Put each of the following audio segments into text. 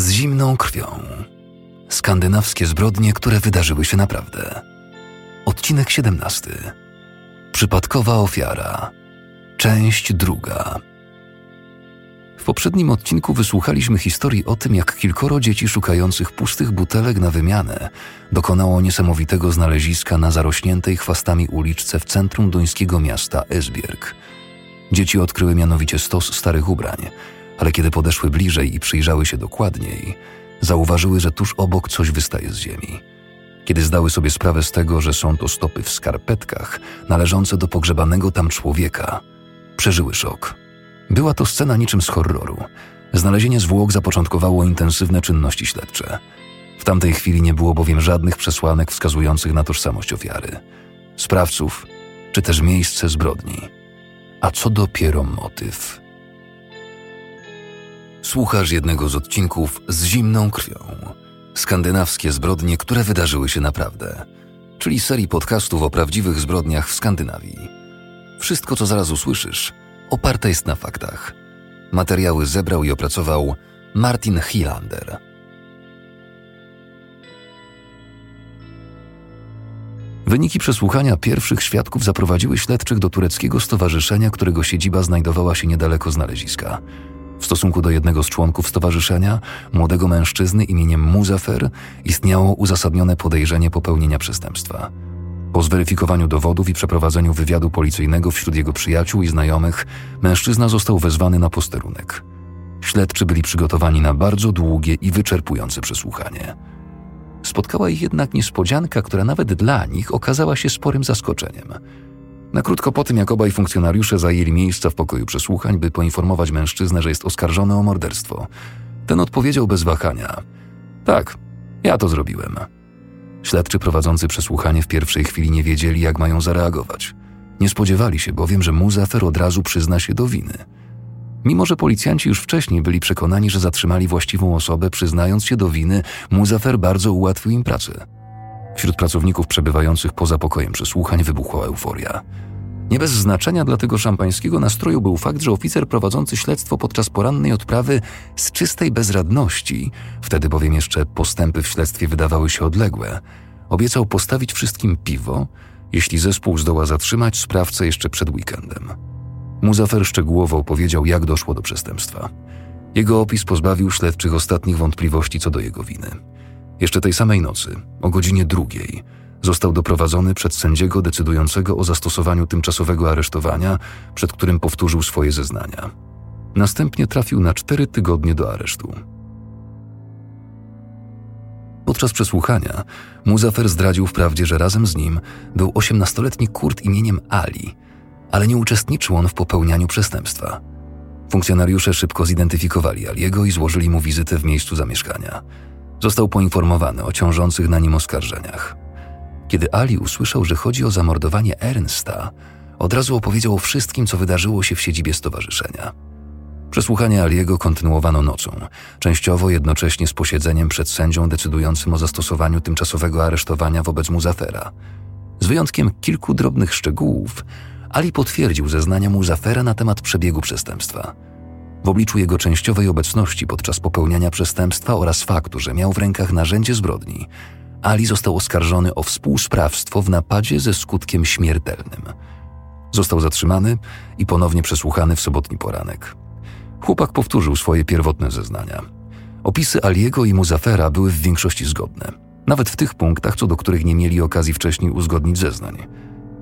Z zimną krwią. Skandynawskie zbrodnie, które wydarzyły się naprawdę. Odcinek 17. Przypadkowa ofiara. Część druga. W poprzednim odcinku wysłuchaliśmy historii o tym, jak kilkoro dzieci szukających pustych butelek na wymianę dokonało niesamowitego znaleziska na zarośniętej chwastami uliczce w centrum duńskiego miasta Esbjerg. Dzieci odkryły mianowicie stos starych ubrań, ale kiedy podeszły bliżej i przyjrzały się dokładniej, zauważyły, że tuż obok coś wystaje z ziemi. Kiedy zdały sobie sprawę z tego, że są to stopy w skarpetkach należące do pogrzebanego tam człowieka, przeżyły szok. Była to scena niczym z horroru. Znalezienie zwłok zapoczątkowało intensywne czynności śledcze. W tamtej chwili nie było bowiem żadnych przesłanek wskazujących na tożsamość ofiary, sprawców czy też miejsce zbrodni. A co dopiero motyw? Słuchasz jednego z odcinków z zimną krwią. Skandynawskie zbrodnie, które wydarzyły się naprawdę, czyli serii podcastów o prawdziwych zbrodniach w Skandynawii. Wszystko, co zaraz usłyszysz, oparte jest na faktach. Materiały zebrał i opracował Martin Hilander. Wyniki przesłuchania pierwszych świadków zaprowadziły śledczych do tureckiego stowarzyszenia, którego siedziba znajdowała się niedaleko znaleziska. W stosunku do jednego z członków stowarzyszenia, młodego mężczyzny imieniem Muzafer, istniało uzasadnione podejrzenie popełnienia przestępstwa. Po zweryfikowaniu dowodów i przeprowadzeniu wywiadu policyjnego wśród jego przyjaciół i znajomych, mężczyzna został wezwany na posterunek. Śledczy byli przygotowani na bardzo długie i wyczerpujące przesłuchanie. Spotkała ich jednak niespodzianka, która nawet dla nich okazała się sporym zaskoczeniem. Na krótko po tym, jak obaj funkcjonariusze zajęli miejsca w pokoju przesłuchań, by poinformować mężczyznę, że jest oskarżony o morderstwo, ten odpowiedział bez wahania: Tak, ja to zrobiłem. Śledczy prowadzący przesłuchanie w pierwszej chwili nie wiedzieli, jak mają zareagować. Nie spodziewali się bowiem, że Muzafer od razu przyzna się do winy. Mimo, że policjanci już wcześniej byli przekonani, że zatrzymali właściwą osobę, przyznając się do winy, Muzafer bardzo ułatwił im pracę. Wśród pracowników przebywających poza pokojem przesłuchań wybuchła euforia. Nie bez znaczenia dla tego szampańskiego nastroju był fakt, że oficer prowadzący śledztwo podczas porannej odprawy z czystej bezradności, wtedy bowiem jeszcze postępy w śledztwie wydawały się odległe, obiecał postawić wszystkim piwo, jeśli zespół zdoła zatrzymać sprawcę jeszcze przed weekendem. Muzafer szczegółowo opowiedział, jak doszło do przestępstwa. Jego opis pozbawił śledczych ostatnich wątpliwości co do jego winy. Jeszcze tej samej nocy, o godzinie drugiej, został doprowadzony przed sędziego decydującego o zastosowaniu tymczasowego aresztowania, przed którym powtórzył swoje zeznania. Następnie trafił na cztery tygodnie do aresztu. Podczas przesłuchania Muzafer zdradził wprawdzie, że razem z nim był osiemnastoletni Kurt imieniem Ali, ale nie uczestniczył on w popełnianiu przestępstwa. Funkcjonariusze szybko zidentyfikowali Aliego i złożyli mu wizytę w miejscu zamieszkania. Został poinformowany o ciążących na nim oskarżeniach. Kiedy Ali usłyszał, że chodzi o zamordowanie Ernsta, od razu opowiedział o wszystkim, co wydarzyło się w siedzibie stowarzyszenia. Przesłuchanie Aliego kontynuowano nocą, częściowo jednocześnie z posiedzeniem przed sędzią decydującym o zastosowaniu tymczasowego aresztowania wobec Muzafera. Z wyjątkiem kilku drobnych szczegółów, Ali potwierdził zeznania Muzafera na temat przebiegu przestępstwa. W obliczu jego częściowej obecności podczas popełniania przestępstwa oraz faktu, że miał w rękach narzędzie zbrodni, Ali został oskarżony o współsprawstwo w napadzie ze skutkiem śmiertelnym. Został zatrzymany i ponownie przesłuchany w sobotni poranek. Chłopak powtórzył swoje pierwotne zeznania. Opisy Aliego i Muzafera były w większości zgodne, nawet w tych punktach, co do których nie mieli okazji wcześniej uzgodnić zeznań.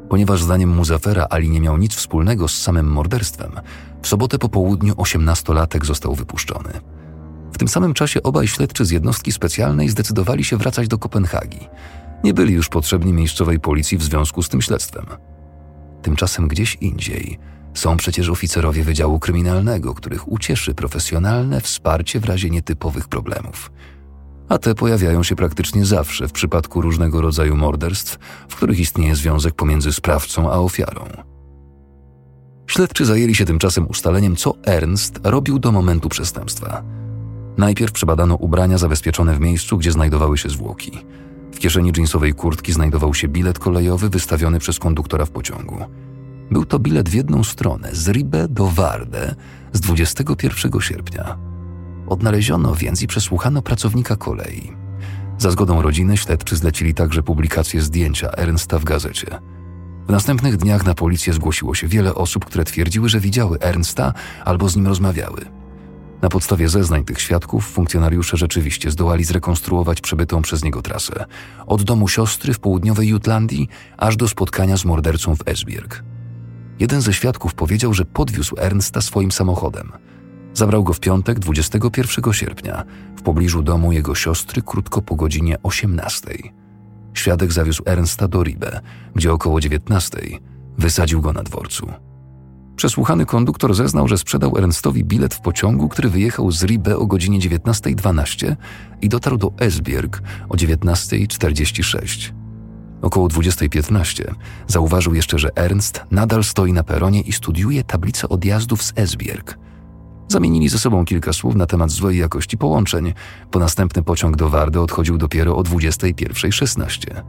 Ponieważ zdaniem Muzafera Ali nie miał nic wspólnego z samym morderstwem, w sobotę po południu osiemnastolatek został wypuszczony. W tym samym czasie obaj śledczy z jednostki specjalnej zdecydowali się wracać do Kopenhagi. Nie byli już potrzebni miejscowej policji w związku z tym śledztwem. Tymczasem gdzieś indziej są przecież oficerowie Wydziału Kryminalnego, których ucieszy profesjonalne wsparcie w razie nietypowych problemów. A te pojawiają się praktycznie zawsze w przypadku różnego rodzaju morderstw, w których istnieje związek pomiędzy sprawcą a ofiarą. Śledczy zajęli się tymczasem ustaleniem, co Ernst robił do momentu przestępstwa. Najpierw przebadano ubrania zabezpieczone w miejscu, gdzie znajdowały się zwłoki. W kieszeni dżinsowej kurtki znajdował się bilet kolejowy wystawiony przez konduktora w pociągu. Był to bilet w jedną stronę z Ribe do Warde z 21 sierpnia. Odnaleziono więc i przesłuchano pracownika kolei. Za zgodą rodziny śledczy zlecili także publikację zdjęcia Ernsta w gazecie. W następnych dniach na policję zgłosiło się wiele osób, które twierdziły, że widziały Ernsta albo z nim rozmawiały. Na podstawie zeznań tych świadków funkcjonariusze rzeczywiście zdołali zrekonstruować przebytą przez niego trasę od domu siostry w południowej Jutlandii aż do spotkania z mordercą w Esbjerg. Jeden ze świadków powiedział, że podwiózł Ernsta swoim samochodem. Zabrał go w piątek 21 sierpnia w pobliżu domu jego siostry krótko po godzinie 18. Świadek zawiózł Ernsta do Ribe, gdzie około 19 wysadził go na dworcu. Przesłuchany konduktor zeznał, że sprzedał Ernstowi bilet w pociągu, który wyjechał z Ribe o godzinie 19.12 i dotarł do Esbjerg o 19.46. Około 20.15 zauważył jeszcze, że Ernst nadal stoi na peronie i studiuje tablicę odjazdów z Esbjerg. Zamienili ze sobą kilka słów na temat złej jakości połączeń, bo następny pociąg do Wardy odchodził dopiero o 21.16.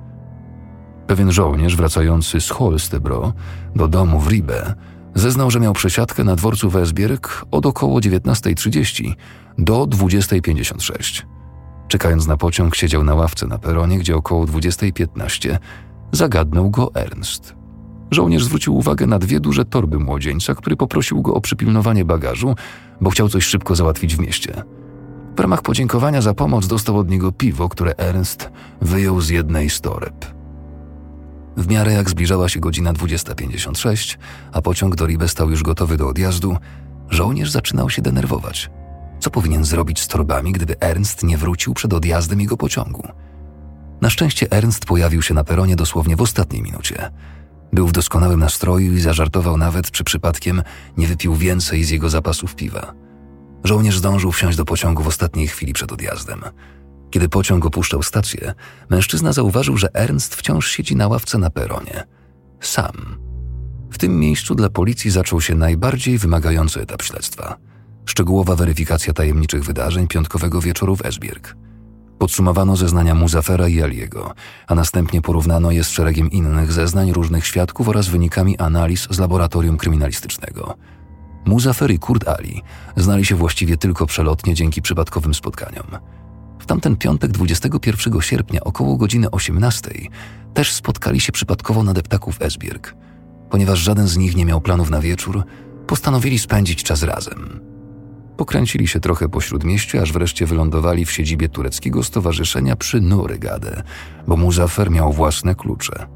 Pewien żołnierz wracający z Holstebro do domu w Ribe zeznał, że miał przesiadkę na dworcu w Esbjerg od około 19.30 do 20.56. Czekając na pociąg, siedział na ławce na peronie, gdzie około 20.15 zagadnął go Ernst. Żołnierz zwrócił uwagę na dwie duże torby młodzieńca, który poprosił go o przypilnowanie bagażu, bo chciał coś szybko załatwić w mieście. W ramach podziękowania za pomoc dostał od niego piwo, które Ernst wyjął z jednej z toreb. W miarę jak zbliżała się godzina 20.56, a pociąg do Ribe stał już gotowy do odjazdu, żołnierz zaczynał się denerwować. Co powinien zrobić z torbami, gdyby Ernst nie wrócił przed odjazdem jego pociągu? Na szczęście Ernst pojawił się na peronie dosłownie w ostatniej minucie. Był w doskonałym nastroju i zażartował nawet, czy przypadkiem nie wypił więcej z jego zapasów piwa. Żołnierz zdążył wsiąść do pociągu w ostatniej chwili przed odjazdem. Kiedy pociąg opuszczał stację, mężczyzna zauważył, że Ernst wciąż siedzi na ławce na peronie. Sam. W tym miejscu dla policji zaczął się najbardziej wymagający etap śledztwa. Szczegółowa weryfikacja tajemniczych wydarzeń piątkowego wieczoru w Esbjerg. Podsumowano zeznania Muzafera i Aliego, a następnie porównano je z szeregiem innych zeznań różnych świadków oraz wynikami analiz z laboratorium kryminalistycznego. Muzafer i Kurt Ali znali się właściwie tylko przelotnie dzięki przypadkowym spotkaniom. W tamten piątek 21 sierpnia około godziny 18 też spotkali się przypadkowo na deptaku w Esbjerg. Ponieważ żaden z nich nie miał planów na wieczór, postanowili spędzić czas razem. Pokręcili się trochę po śródmieściu, aż wreszcie wylądowali w siedzibie tureckiego stowarzyszenia przy Nurygadę, bo Muzafer miał własne klucze.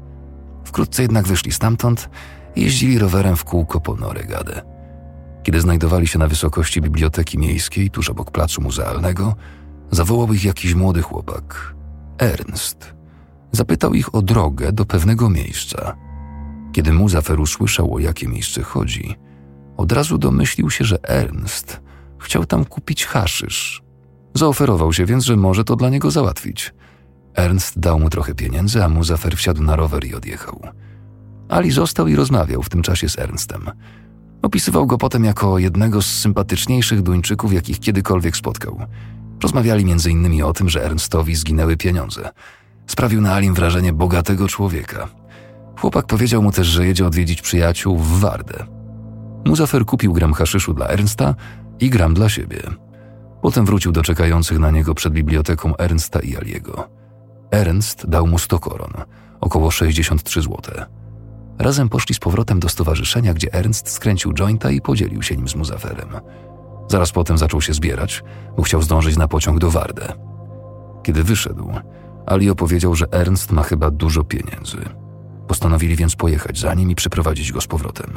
Wkrótce jednak wyszli stamtąd i jeździli rowerem w kółko po Norygadę. Kiedy znajdowali się na wysokości biblioteki miejskiej, tuż obok placu muzealnego, zawołał ich jakiś młody chłopak. Ernst. Zapytał ich o drogę do pewnego miejsca. Kiedy Muzafer usłyszał, o jakie miejsce chodzi, od razu domyślił się, że Ernst chciał tam kupić haszysz. Zaoferował się więc, że może to dla niego załatwić. Ernst dał mu trochę pieniędzy, a Muzafer wsiadł na rower i odjechał. Ali został i rozmawiał w tym czasie z Ernstem. Opisywał go potem jako jednego z sympatyczniejszych Duńczyków, jakich kiedykolwiek spotkał. Rozmawiali innymi o tym, że Ernstowi zginęły pieniądze. Sprawił na Alim wrażenie bogatego człowieka. Chłopak powiedział mu też, że jedzie odwiedzić przyjaciół w Wardę. Muzafer kupił gram haszyszu dla Ernsta i gram dla siebie. Potem wrócił do czekających na niego przed biblioteką Ernsta i Aliego. Ernst dał mu 100 koron, około 63 złote. Razem poszli z powrotem do stowarzyszenia, gdzie Ernst skręcił jointa i podzielił się nim z Muzaferem. Zaraz potem zaczął się zbierać, bo chciał zdążyć na pociąg do Wardę. Kiedy wyszedł, Ali opowiedział, że Ernst ma chyba dużo pieniędzy. Postanowili więc pojechać za nim i przyprowadzić go z powrotem.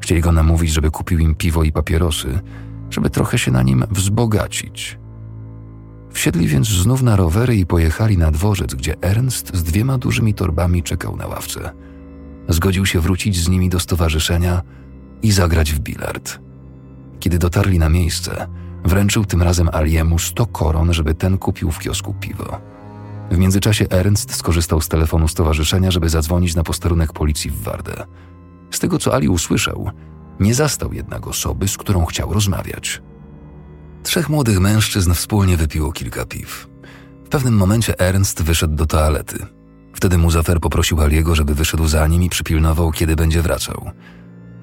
Chcieli go namówić, żeby kupił im piwo i papierosy, żeby trochę się na nim wzbogacić. Wsiedli więc znów na rowery i pojechali na dworzec, gdzie Ernst z dwiema dużymi torbami czekał na ławce. Zgodził się wrócić z nimi do stowarzyszenia i zagrać w bilard. Kiedy dotarli na miejsce, wręczył tym razem Aliemu sto koron, żeby ten kupił w kiosku piwo. W międzyczasie Ernst skorzystał z telefonu stowarzyszenia, żeby zadzwonić na posterunek policji w Wardę. Z tego, co Ali usłyszał, nie zastał jednak osoby, z którą chciał rozmawiać. Trzech młodych mężczyzn wspólnie wypiło kilka piw. W pewnym momencie Ernst wyszedł do toalety. Wtedy Muzafer poprosił Aliego, żeby wyszedł za nim i przypilnował, kiedy będzie wracał.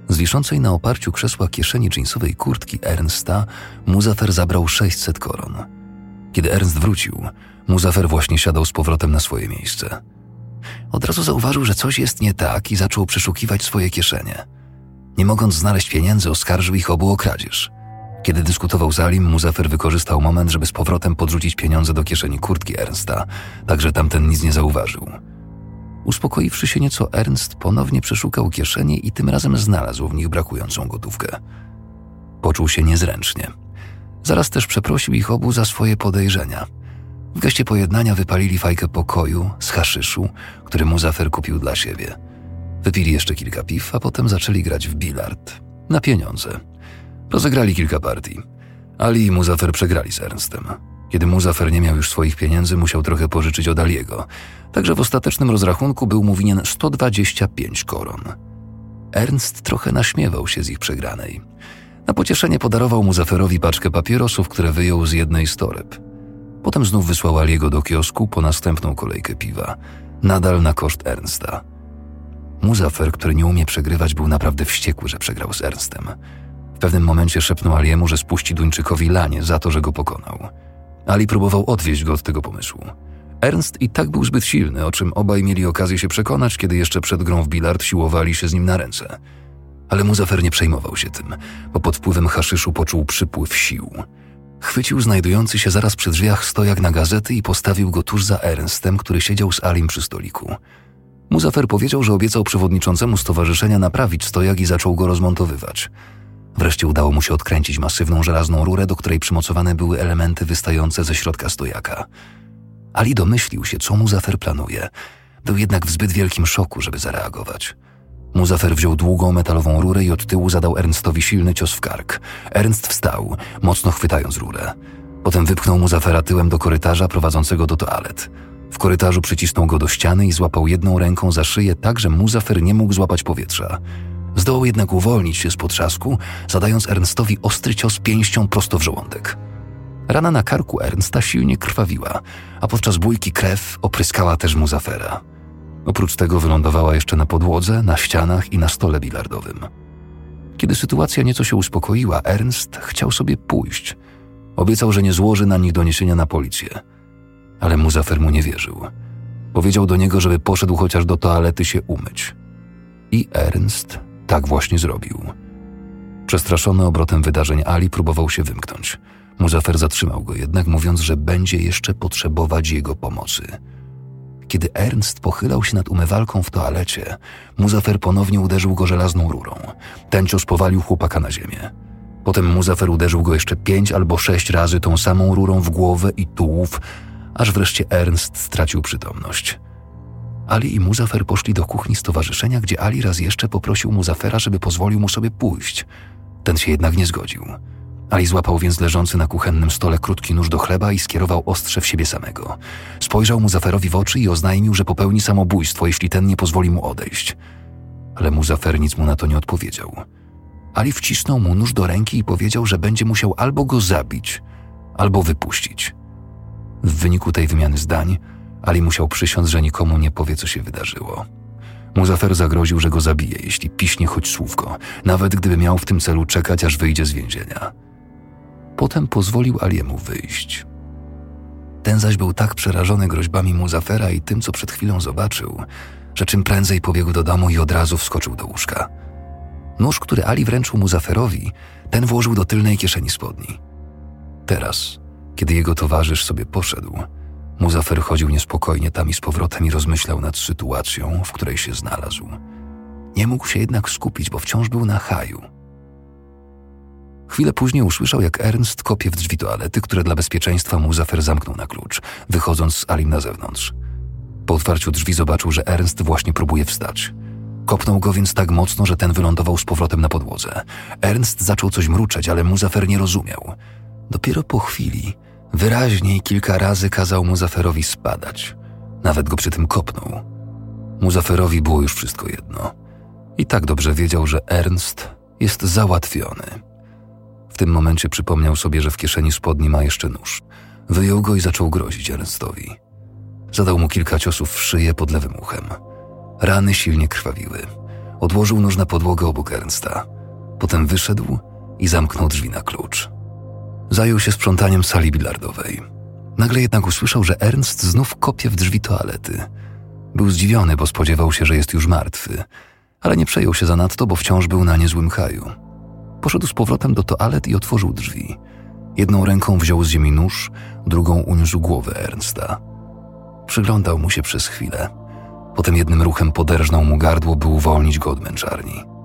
Z wiszącej na oparciu krzesła kieszeni jeansowej kurtki Ernsta Muzafer zabrał 600 koron. Kiedy Ernst wrócił, Muzafer właśnie siadał z powrotem na swoje miejsce. Od razu zauważył, że coś jest nie tak i zaczął przeszukiwać swoje kieszenie. Nie mogąc znaleźć pieniędzy, oskarżył ich obu o kradzież. Kiedy dyskutował z Alim, Muzafer wykorzystał moment, żeby z powrotem podrzucić pieniądze do kieszeni kurtki Ernsta, tak że tamten nic nie zauważył. Uspokoiwszy się nieco, Ernst ponownie przeszukał kieszenie i tym razem znalazł w nich brakującą gotówkę. Poczuł się niezręcznie. Zaraz też przeprosił ich obu za swoje podejrzenia. W geście pojednania wypalili fajkę pokoju z haszyszu, który Muzafer kupił dla siebie. Wypili jeszcze kilka piw, a potem zaczęli grać w bilard. Na pieniądze. Rozegrali kilka partii. Ali i Muzafer przegrali z Ernstem. Kiedy Muzafer nie miał już swoich pieniędzy, musiał trochę pożyczyć od Aliego, także w ostatecznym rozrachunku był mu winien 125 koron. Ernst trochę naśmiewał się z ich przegranej. Na pocieszenie podarował Muzaferowi paczkę papierosów, które wyjął z jednej z toreb. Potem znów wysłał Aliego do kiosku po następną kolejkę piwa, nadal na koszt Ernsta. Muzafer, który nie umie przegrywać, był naprawdę wściekły, że przegrał z Ernstem. W pewnym momencie szepnął Aliemu, że spuści Duńczykowi lanie za to, że go pokonał. Ali próbował odwieźć go od tego pomysłu. Ernst i tak był zbyt silny, o czym obaj mieli okazję się przekonać, kiedy jeszcze przed grą w bilard siłowali się z nim na ręce. Ale Muzafer nie przejmował się tym, bo pod wpływem haszyszu poczuł przypływ sił. Chwycił znajdujący się zaraz przy drzwiach stojak na gazety i postawił go tuż za Ernstem, który siedział z Alim przy stoliku. Muzafer powiedział, że obiecał przewodniczącemu stowarzyszenia naprawić stojak i zaczął go rozmontowywać – Wreszcie udało mu się odkręcić masywną żelazną rurę, do której przymocowane były elementy wystające ze środka stojaka. Ali domyślił się, co Muzafer planuje. Był jednak w zbyt wielkim szoku, żeby zareagować. Muzafer wziął długą metalową rurę i od tyłu zadał Ernstowi silny cios w kark. Ernst wstał, mocno chwytając rurę. Potem wypchnął Muzafera tyłem do korytarza prowadzącego do toalet. W korytarzu przycisnął go do ściany i złapał jedną ręką za szyję tak, że Muzafer nie mógł złapać powietrza. Zdołał jednak uwolnić się z potrzasku, zadając Ernstowi ostry cios pięścią prosto w żołądek. Rana na karku Ernsta silnie krwawiła, a podczas bójki krew opryskała też mu zafera. Oprócz tego wylądowała jeszcze na podłodze, na ścianach i na stole bilardowym. Kiedy sytuacja nieco się uspokoiła, Ernst chciał sobie pójść. Obiecał, że nie złoży na nich doniesienia na policję. Ale Muzafer mu nie wierzył. Powiedział do niego, żeby poszedł chociaż do toalety się umyć. I Ernst tak właśnie zrobił. Przestraszony obrotem wydarzeń Ali próbował się wymknąć. Muzafer zatrzymał go jednak, mówiąc, że będzie jeszcze potrzebować jego pomocy. Kiedy Ernst pochylał się nad umywalką w toalecie, Muzafer ponownie uderzył go żelazną rurą. Ten cios powalił chłopaka na ziemię. Potem Muzafer uderzył go jeszcze pięć albo sześć razy tą samą rurą w głowę i tułów, aż wreszcie Ernst stracił przytomność. Ali i Muzafer poszli do kuchni stowarzyszenia, gdzie Ali raz jeszcze poprosił Muzafera, żeby pozwolił mu sobie pójść. Ten się jednak nie zgodził. Ali złapał więc leżący na kuchennym stole krótki nóż do chleba i skierował ostrze w siebie samego. Spojrzał Muzaferowi w oczy i oznajmił, że popełni samobójstwo, jeśli ten nie pozwoli mu odejść. Ale Muzafer nic mu na to nie odpowiedział. Ali wcisnął mu nóż do ręki i powiedział, że będzie musiał albo go zabić, albo wypuścić. W wyniku tej wymiany zdań Ali musiał przysiąc, że nikomu nie powie, co się wydarzyło. Muzafer zagroził, że go zabije, jeśli piśnie choć słówko, nawet gdyby miał w tym celu czekać, aż wyjdzie z więzienia. Potem pozwolił Aliemu wyjść. Ten zaś był tak przerażony groźbami Muzafera i tym, co przed chwilą zobaczył, że czym prędzej pobiegł do domu i od razu wskoczył do łóżka. Nóż, który Ali wręczył Muzaferowi, ten włożył do tylnej kieszeni spodni. Teraz, kiedy jego towarzysz sobie poszedł, Muzafer chodził niespokojnie tam i z powrotem i rozmyślał nad sytuacją, w której się znalazł. Nie mógł się jednak skupić, bo wciąż był na haju. Chwilę później usłyszał, jak Ernst kopie w drzwi toalety, które dla bezpieczeństwa Muzafer zamknął na klucz, wychodząc z Alim na zewnątrz. Po otwarciu drzwi zobaczył, że Ernst właśnie próbuje wstać. Kopnął go więc tak mocno, że ten wylądował z powrotem na podłodze. Ernst zaczął coś mruczeć, ale Muzafer nie rozumiał. Dopiero po chwili Wyraźniej kilka razy kazał Muzaferowi spadać. Nawet go przy tym kopnął. Muzaferowi było już wszystko jedno. I tak dobrze wiedział, że Ernst jest załatwiony. W tym momencie przypomniał sobie, że w kieszeni spodni ma jeszcze nóż. Wyjął go i zaczął grozić Ernstowi. Zadał mu kilka ciosów w szyję pod lewym uchem. Rany silnie krwawiły. Odłożył nóż na podłogę obok Ernsta. Potem wyszedł i zamknął drzwi na klucz. Zajął się sprzątaniem sali bilardowej. Nagle jednak usłyszał, że Ernst znów kopie w drzwi toalety. Był zdziwiony, bo spodziewał się, że jest już martwy, ale nie przejął się zanadto, bo wciąż był na niezłym haju. Poszedł z powrotem do toalet i otworzył drzwi. Jedną ręką wziął z ziemi nóż, drugą uniósł głowę Ernsta. Przyglądał mu się przez chwilę. Potem jednym ruchem poderżnął mu gardło, by uwolnić go od męczarni.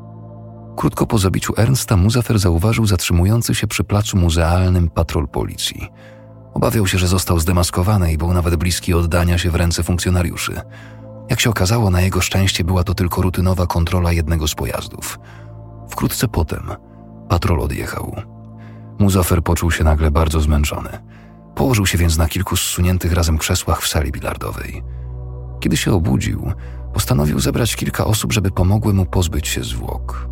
Krótko po zabiciu Ernsta Muzafer zauważył zatrzymujący się przy placu muzealnym patrol policji. Obawiał się, że został zdemaskowany i był nawet bliski oddania się w ręce funkcjonariuszy. Jak się okazało, na jego szczęście była to tylko rutynowa kontrola jednego z pojazdów. Wkrótce potem patrol odjechał. Muzafer poczuł się nagle bardzo zmęczony. Położył się więc na kilku zsuniętych razem krzesłach w sali bilardowej. Kiedy się obudził, postanowił zebrać kilka osób, żeby pomogły mu pozbyć się zwłok.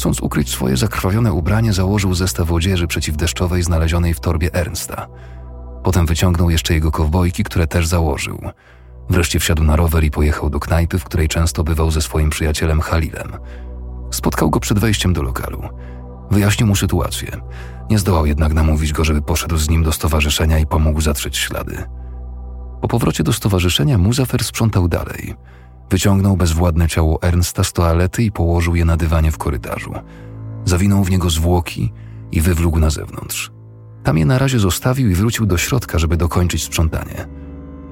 Chcąc ukryć swoje zakrwawione ubranie, założył zestaw odzieży przeciwdeszczowej znalezionej w torbie Ernsta. Potem wyciągnął jeszcze jego kowbojki, które też założył. Wreszcie wsiadł na rower i pojechał do knajpy, w której często bywał ze swoim przyjacielem Halilem. Spotkał go przed wejściem do lokalu. Wyjaśnił mu sytuację. Nie zdołał jednak namówić go, żeby poszedł z nim do stowarzyszenia i pomógł zatrzeć ślady. Po powrocie do stowarzyszenia Muzafer sprzątał dalej. Wyciągnął bezwładne ciało Ernsta z toalety i położył je na dywanie w korytarzu. Zawinął w niego zwłoki i wywlógł na zewnątrz. Tam je na razie zostawił i wrócił do środka, żeby dokończyć sprzątanie.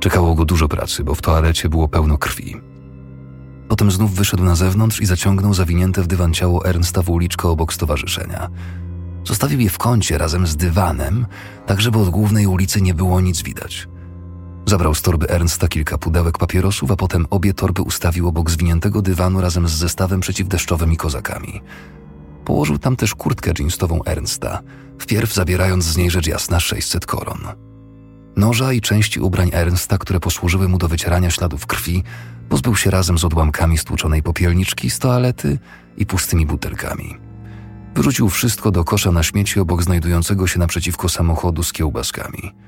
Czekało go dużo pracy, bo w toalecie było pełno krwi. Potem znów wyszedł na zewnątrz i zaciągnął zawinięte w dywan ciało Ernsta w uliczkę obok stowarzyszenia. Zostawił je w kącie razem z dywanem, tak żeby od głównej ulicy nie było nic widać. Zabrał z torby Ernsta kilka pudełek papierosów, a potem obie torby ustawił obok zwiniętego dywanu razem z zestawem przeciwdeszczowym i kozakami. Położył tam też kurtkę jeansową Ernsta, wpierw zabierając z niej rzecz jasna 600 koron. Noża i części ubrań Ernsta, które posłużyły mu do wycierania śladów krwi, pozbył się razem z odłamkami stłuczonej popielniczki z toalety i pustymi butelkami. Wyrzucił wszystko do kosza na śmieci obok znajdującego się naprzeciwko samochodu z kiełbaskami.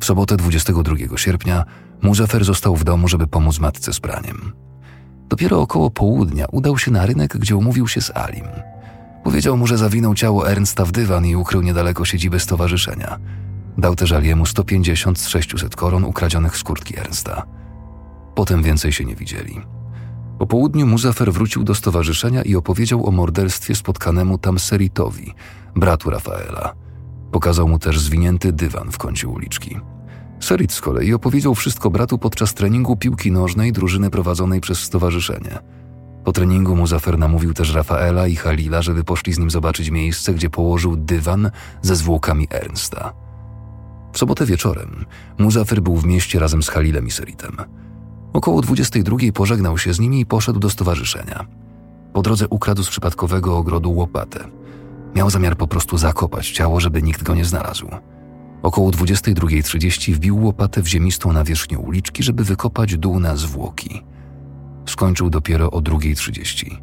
W sobotę 22 sierpnia Muzafer został w domu, żeby pomóc matce z praniem. Dopiero około południa udał się na rynek, gdzie umówił się z Alim. Powiedział mu, że zawinął ciało Ernsta w dywan i ukrył niedaleko siedziby stowarzyszenia. Dał też Aliemu 150 z 600 koron ukradzionych z kurtki Ernsta. Potem więcej się nie widzieli. Po południu Muzafer wrócił do stowarzyszenia i opowiedział o morderstwie spotkanemu tam Seritowi, bratu Rafaela. Pokazał mu też zwinięty dywan w kącie uliczki. Serit z kolei opowiedział wszystko bratu podczas treningu piłki nożnej drużyny prowadzonej przez stowarzyszenie. Po treningu Muzafer namówił też Rafaela i Halila, żeby poszli z nim zobaczyć miejsce, gdzie położył dywan ze zwłokami Ernsta. W sobotę wieczorem Muzafer był w mieście razem z Halilem i Seritem. Około 22 pożegnał się z nimi i poszedł do stowarzyszenia. Po drodze ukradł z przypadkowego ogrodu łopatę. Miał zamiar po prostu zakopać ciało, żeby nikt go nie znalazł. Około 22.30 wbił łopatę w ziemistą nawierzchnię uliczki, żeby wykopać dół na zwłoki. Skończył dopiero o 2.30.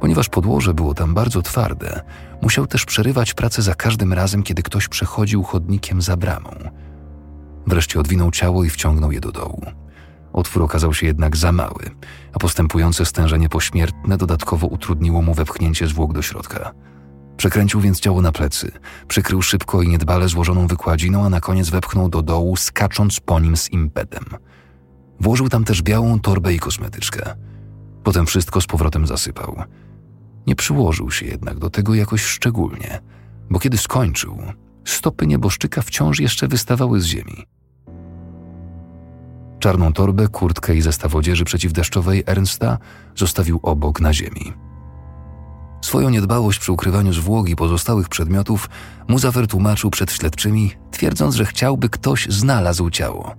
Ponieważ podłoże było tam bardzo twarde, musiał też przerywać pracę za każdym razem, kiedy ktoś przechodził chodnikiem za bramą. Wreszcie odwinął ciało i wciągnął je do dołu. Otwór okazał się jednak za mały, a postępujące stężenie pośmiertne dodatkowo utrudniło mu wepchnięcie zwłok do środka. Przekręcił więc ciało na plecy, przykrył szybko i niedbale złożoną wykładziną, a na koniec wepchnął do dołu, skacząc po nim z impetem. Włożył tam też białą torbę i kosmetyczkę. Potem wszystko z powrotem zasypał. Nie przyłożył się jednak do tego jakoś szczególnie, bo kiedy skończył, stopy nieboszczyka wciąż jeszcze wystawały z ziemi. Czarną torbę, kurtkę i zestaw odzieży przeciwdeszczowej Ernsta zostawił obok na ziemi. Swoją niedbałość przy ukrywaniu zwłok i pozostałych przedmiotów Muzafer tłumaczył przed śledczymi, twierdząc, że chciałby ktoś znalazł ciało.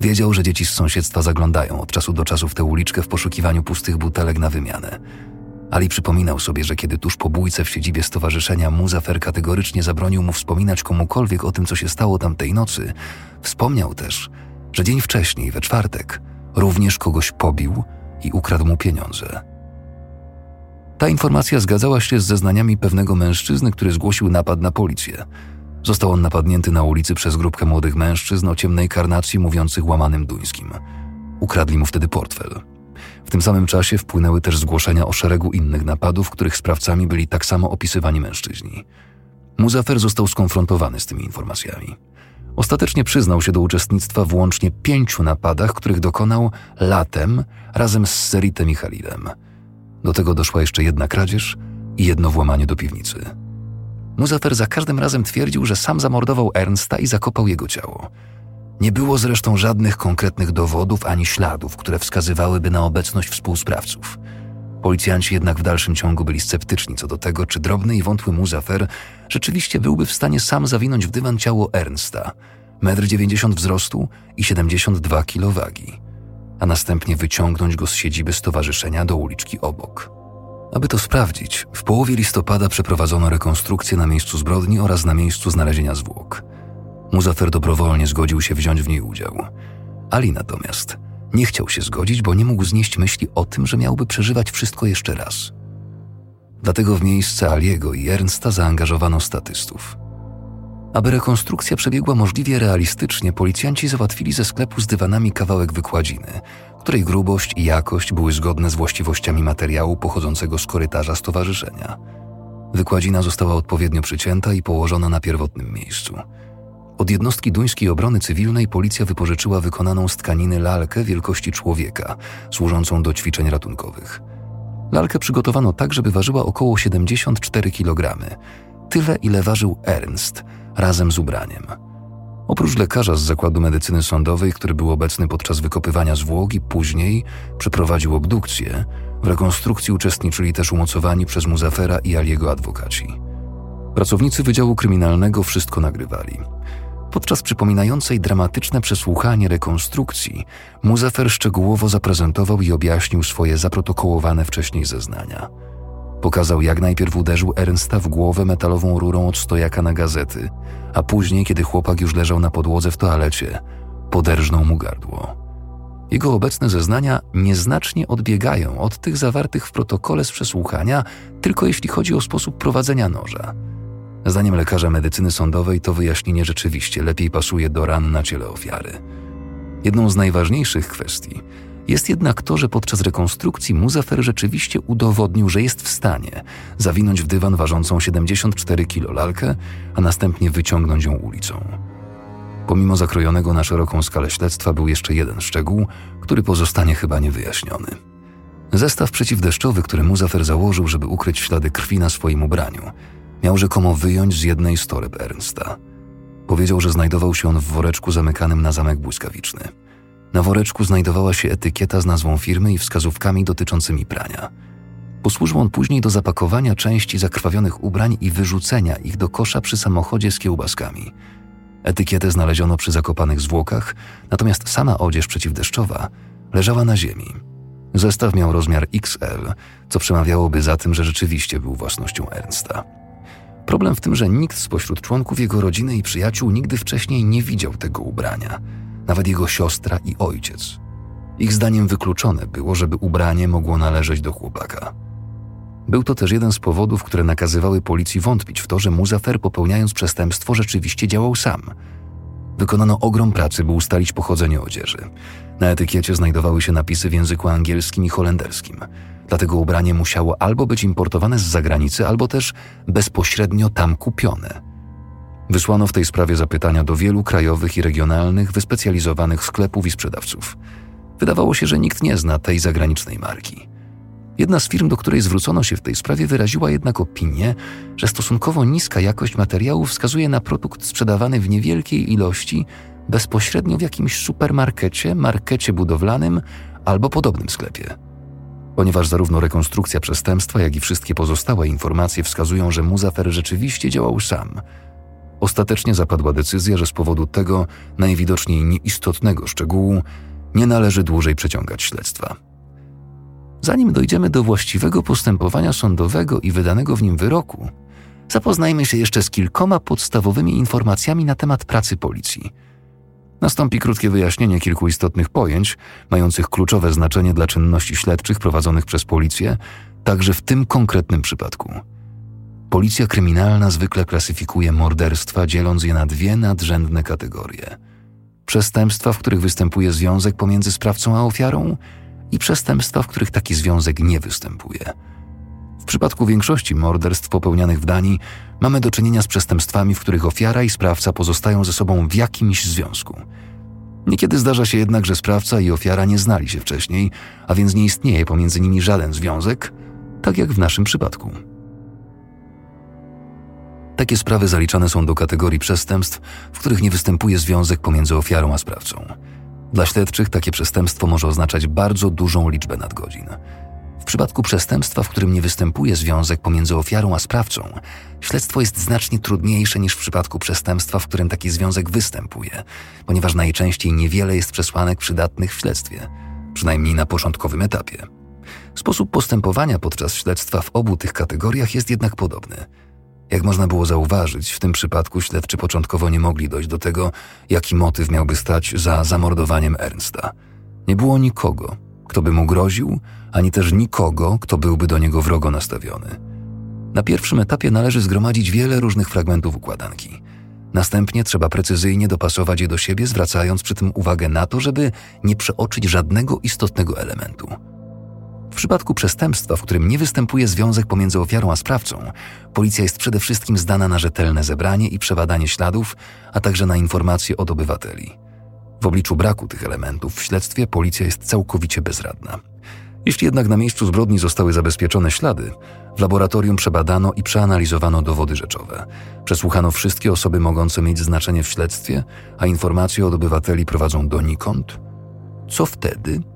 Wiedział, że dzieci z sąsiedztwa zaglądają od czasu do czasu w tę uliczkę w poszukiwaniu pustych butelek na wymianę. Ali przypominał sobie, że kiedy tuż po bójce w siedzibie stowarzyszenia Muzafer kategorycznie zabronił mu wspominać komukolwiek o tym, co się stało tamtej nocy, wspomniał też, że dzień wcześniej, we czwartek, również kogoś pobił i ukradł mu pieniądze. Ta informacja zgadzała się z zeznaniami pewnego mężczyzny, który zgłosił napad na policję. Został on napadnięty na ulicy przez grupkę młodych mężczyzn o ciemnej karnacji mówiących łamanym duńskim. Ukradli mu wtedy portfel. W tym samym czasie wpłynęły też zgłoszenia o szeregu innych napadów, których sprawcami byli tak samo opisywani mężczyźni. Muzafer został skonfrontowany z tymi informacjami. Ostatecznie przyznał się do uczestnictwa w łącznie pięciu napadach, których dokonał latem razem z Seritem i. Do tego doszła jeszcze jedna kradzież i jedno włamanie do piwnicy. Muzafer za każdym razem twierdził, że sam zamordował Ernsta i zakopał jego ciało. Nie było zresztą żadnych konkretnych dowodów ani śladów, które wskazywałyby na obecność współsprawców. Policjanci jednak w dalszym ciągu byli sceptyczni co do tego, czy drobny i wątły Muzafer rzeczywiście byłby w stanie sam zawinąć w dywan ciało Ernsta, 1,90 m wzrostu i 72 kg wagi, a następnie wyciągnąć go z siedziby stowarzyszenia do uliczki obok. Aby to sprawdzić, w połowie listopada przeprowadzono rekonstrukcję na miejscu zbrodni oraz na miejscu znalezienia zwłok. Muzafer dobrowolnie zgodził się wziąć w niej udział. Ali natomiast nie chciał się zgodzić, bo nie mógł znieść myśli o tym, że miałby przeżywać wszystko jeszcze raz. Dlatego w miejsce Aliego i Ernsta zaangażowano statystów. Aby rekonstrukcja przebiegła możliwie realistycznie, policjanci załatwili ze sklepu z dywanami kawałek wykładziny, której grubość i jakość były zgodne z właściwościami materiału pochodzącego z korytarza stowarzyszenia. Wykładzina została odpowiednio przycięta i położona na pierwotnym miejscu. Od jednostki duńskiej obrony cywilnej policja wypożyczyła wykonaną z tkaniny lalkę wielkości człowieka, służącą do ćwiczeń ratunkowych. Lalkę przygotowano tak, żeby ważyła około 74 kg, tyle ile ważył Ernst, razem z ubraniem. Oprócz lekarza z Zakładu Medycyny Sądowej, który był obecny podczas wykopywania zwłok i później przeprowadził obdukcję, w rekonstrukcji uczestniczyli też umocowani przez Muzafera i Aliego adwokaci. Pracownicy Wydziału Kryminalnego wszystko nagrywali. Podczas przypominającej dramatyczne przesłuchanie rekonstrukcji, Muzafer szczegółowo zaprezentował i objaśnił swoje zaprotokołowane wcześniej zeznania. Pokazał, jak najpierw uderzył Ernsta w głowę metalową rurą od stojaka na gazety, a później, kiedy chłopak już leżał na podłodze w toalecie, poderżnął mu gardło. Jego obecne zeznania nieznacznie odbiegają od tych zawartych w protokole z przesłuchania, tylko jeśli chodzi o sposób prowadzenia noża. Zdaniem lekarza medycyny sądowej to wyjaśnienie rzeczywiście lepiej pasuje do ran na ciele ofiary. Jedną z najważniejszych kwestii jest jednak to, że podczas rekonstrukcji Muzafer rzeczywiście udowodnił, że jest w stanie zawinąć w dywan ważącą 74 kilo lalkę, a następnie wyciągnąć ją ulicą. Pomimo zakrojonego na szeroką skalę śledztwa był jeszcze jeden szczegół, który pozostanie chyba niewyjaśniony. Zestaw przeciwdeszczowy, który Muzafer założył, żeby ukryć ślady krwi na swoim ubraniu, miał rzekomo wyjąć z jednej z toreb Ernsta. Powiedział, że znajdował się on w woreczku zamykanym na zamek błyskawiczny. Na woreczku znajdowała się etykieta z nazwą firmy i wskazówkami dotyczącymi prania. Posłużył on później do zapakowania części zakrwawionych ubrań i wyrzucenia ich do kosza przy samochodzie z kiełbaskami. Etykietę znaleziono przy zakopanych zwłokach, natomiast sama odzież przeciwdeszczowa leżała na ziemi. Zestaw miał rozmiar XL, co przemawiałoby za tym, że rzeczywiście był własnością Ernsta. Problem w tym, że nikt spośród członków jego rodziny i przyjaciół nigdy wcześniej nie widział tego ubrania, nawet jego siostra i ojciec. Ich zdaniem wykluczone było, żeby ubranie mogło należeć do chłopaka. Był to też jeden z powodów, które nakazywały policji wątpić w to, że Muzafer popełniając przestępstwo rzeczywiście działał sam. Wykonano ogrom pracy, by ustalić pochodzenie odzieży. Na etykiecie znajdowały się napisy w języku angielskim i holenderskim – dlatego ubranie musiało albo być importowane z zagranicy, albo też bezpośrednio tam kupione. Wysłano w tej sprawie zapytania do wielu krajowych i regionalnych, wyspecjalizowanych sklepów i sprzedawców. Wydawało się, że nikt nie zna tej zagranicznej marki. Jedna z firm, do której zwrócono się w tej sprawie, wyraziła jednak opinię, że stosunkowo niska jakość materiału wskazuje na produkt sprzedawany w niewielkiej ilości bezpośrednio w jakimś supermarkecie, markecie budowlanym albo podobnym sklepie ponieważ zarówno rekonstrukcja przestępstwa, jak i wszystkie pozostałe informacje wskazują, że Muzafer rzeczywiście działał sam. Ostatecznie zapadła decyzja, że z powodu tego najwidoczniej nieistotnego szczegółu nie należy dłużej przeciągać śledztwa. Zanim dojdziemy do właściwego postępowania sądowego i wydanego w nim wyroku, zapoznajmy się jeszcze z kilkoma podstawowymi informacjami na temat pracy policji – Nastąpi krótkie wyjaśnienie kilku istotnych pojęć, mających kluczowe znaczenie dla czynności śledczych prowadzonych przez policję, także w tym konkretnym przypadku. Policja kryminalna zwykle klasyfikuje morderstwa, dzieląc je na dwie nadrzędne kategorie: przestępstwa, w których występuje związek pomiędzy sprawcą a ofiarą, i przestępstwa, w których taki związek nie występuje. W przypadku większości morderstw popełnianych w Danii mamy do czynienia z przestępstwami, w których ofiara i sprawca pozostają ze sobą w jakimś związku. Niekiedy zdarza się jednak, że sprawca i ofiara nie znali się wcześniej, a więc nie istnieje pomiędzy nimi żaden związek, tak jak w naszym przypadku. Takie sprawy zaliczane są do kategorii przestępstw, w których nie występuje związek pomiędzy ofiarą a sprawcą. Dla śledczych takie przestępstwo może oznaczać bardzo dużą liczbę nadgodzin. W przypadku przestępstwa, w którym nie występuje związek pomiędzy ofiarą a sprawcą, śledztwo jest znacznie trudniejsze niż w przypadku przestępstwa, w którym taki związek występuje, ponieważ najczęściej niewiele jest przesłanek przydatnych w śledztwie, przynajmniej na początkowym etapie. Sposób postępowania podczas śledztwa w obu tych kategoriach jest jednak podobny. Jak można było zauważyć, w tym przypadku śledczy początkowo nie mogli dojść do tego, jaki motyw miałby stać za zamordowaniem Ernsta. Nie było nikogo, kto by mu groził, ani też nikogo, kto byłby do niego wrogo nastawiony. Na pierwszym etapie należy zgromadzić wiele różnych fragmentów układanki. Następnie trzeba precyzyjnie dopasować je do siebie, zwracając przy tym uwagę na to, żeby nie przeoczyć żadnego istotnego elementu. W przypadku przestępstwa, w którym nie występuje związek pomiędzy ofiarą a sprawcą, policja jest przede wszystkim zdana na rzetelne zebranie i przebadanie śladów, a także na informacje od obywateli. W obliczu braku tych elementów w śledztwie policja jest całkowicie bezradna. Jeśli jednak na miejscu zbrodni zostały zabezpieczone ślady, w laboratorium przebadano i przeanalizowano dowody rzeczowe. Przesłuchano wszystkie osoby mogące mieć znaczenie w śledztwie, a informacje od obywateli prowadzą donikąd. Co wtedy?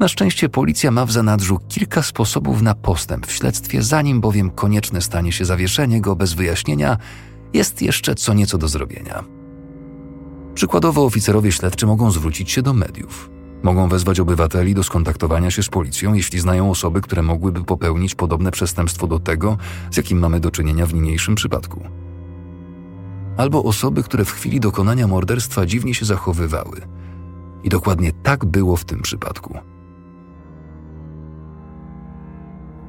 Na szczęście policja ma w zanadrzu kilka sposobów na postęp w śledztwie, zanim bowiem konieczne stanie się zawieszenie go bez wyjaśnienia, jest jeszcze co nieco do zrobienia. Przykładowo oficerowie śledczy mogą zwrócić się do mediów. Mogą wezwać obywateli do skontaktowania się z policją, jeśli znają osoby, które mogłyby popełnić podobne przestępstwo do tego, z jakim mamy do czynienia w niniejszym przypadku. Albo osoby, które w chwili dokonania morderstwa dziwnie się zachowywały. I dokładnie tak było w tym przypadku.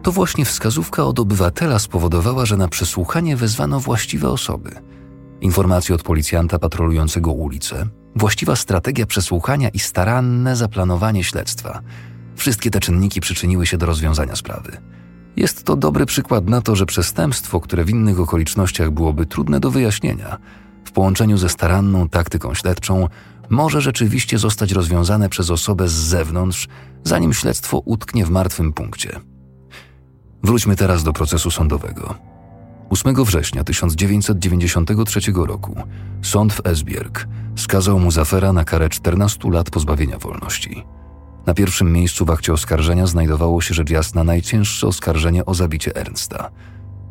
To właśnie wskazówka od obywatela spowodowała, że na przesłuchanie wezwano właściwe osoby. Informacje od policjanta patrolującego ulicę, właściwa strategia przesłuchania i staranne zaplanowanie śledztwa. Wszystkie te czynniki przyczyniły się do rozwiązania sprawy. Jest to dobry przykład na to, że przestępstwo, które w innych okolicznościach byłoby trudne do wyjaśnienia, w połączeniu ze staranną taktyką śledczą, może rzeczywiście zostać rozwiązane przez osobę z zewnątrz, zanim śledztwo utknie w martwym punkcie. Wróćmy teraz do procesu sądowego. 8 września 1993 roku sąd w Esbjerg skazał mu Zafera na karę 14 lat pozbawienia wolności. Na pierwszym miejscu w akcie oskarżenia znajdowało się rzecz jasna najcięższe oskarżenie o zabicie Ernsta.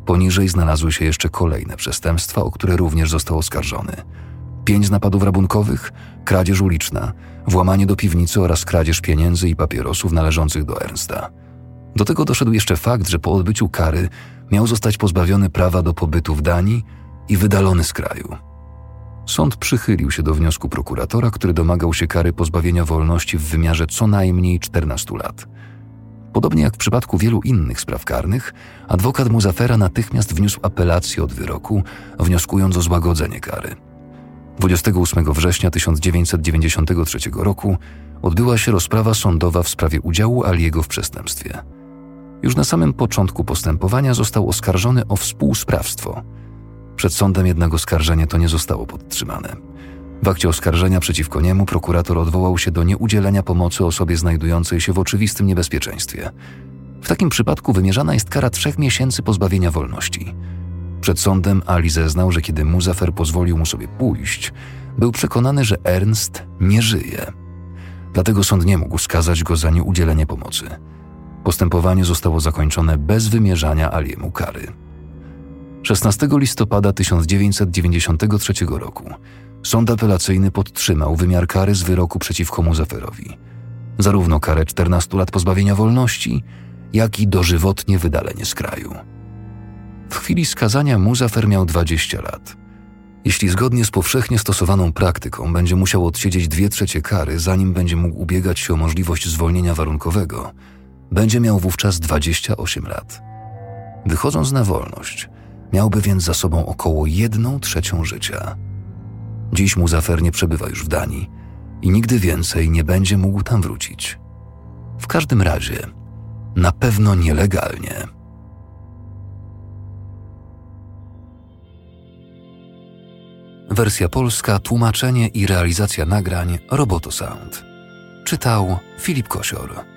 Poniżej znalazły się jeszcze kolejne przestępstwa, o które również został oskarżony. Pięć napadów rabunkowych, kradzież uliczna, włamanie do piwnicy oraz kradzież pieniędzy i papierosów należących do Ernsta. Do tego doszedł jeszcze fakt, że po odbyciu kary miał zostać pozbawiony prawa do pobytu w Danii i wydalony z kraju. Sąd przychylił się do wniosku prokuratora, który domagał się kary pozbawienia wolności w wymiarze co najmniej 14 lat. Podobnie jak w przypadku wielu innych spraw karnych, adwokat Muzafera natychmiast wniósł apelację od wyroku, wnioskując o złagodzenie kary. 28 września 1993 roku odbyła się rozprawa sądowa w sprawie udziału Aliego w przestępstwie. Już na samym początku postępowania został oskarżony o współsprawstwo. Przed sądem jednak oskarżenie to nie zostało podtrzymane. W akcie oskarżenia przeciwko niemu prokurator odwołał się do nieudzielenia pomocy osobie znajdującej się w oczywistym niebezpieczeństwie. W takim przypadku wymierzana jest kara trzech miesięcy pozbawienia wolności. Przed sądem Ali zeznał, że kiedy Muzafer pozwolił mu sobie pójść, był przekonany, że Ernst nie żyje. Dlatego sąd nie mógł skazać go za nieudzielenie pomocy. Postępowanie zostało zakończone bez wymierzania Aliemu kary. 16 listopada 1993 roku sąd apelacyjny podtrzymał wymiar kary z wyroku przeciwko Muzaferowi. Zarówno karę 14 lat pozbawienia wolności, jak i dożywotnie wydalenie z kraju. W chwili skazania Muzafer miał 20 lat. Jeśli zgodnie z powszechnie stosowaną praktyką będzie musiał odsiedzieć dwie trzecie kary, zanim będzie mógł ubiegać się o możliwość zwolnienia warunkowego, będzie miał wówczas 28 lat. Wychodząc na wolność, miałby więc za sobą około 1 trzecią życia. Dziś Muzafer nie przebywa już w Danii i nigdy więcej nie będzie mógł tam wrócić. W każdym razie, na pewno nielegalnie. Wersja polska, tłumaczenie i realizacja nagrań Roboto Sound. Czytał Filip Kosior.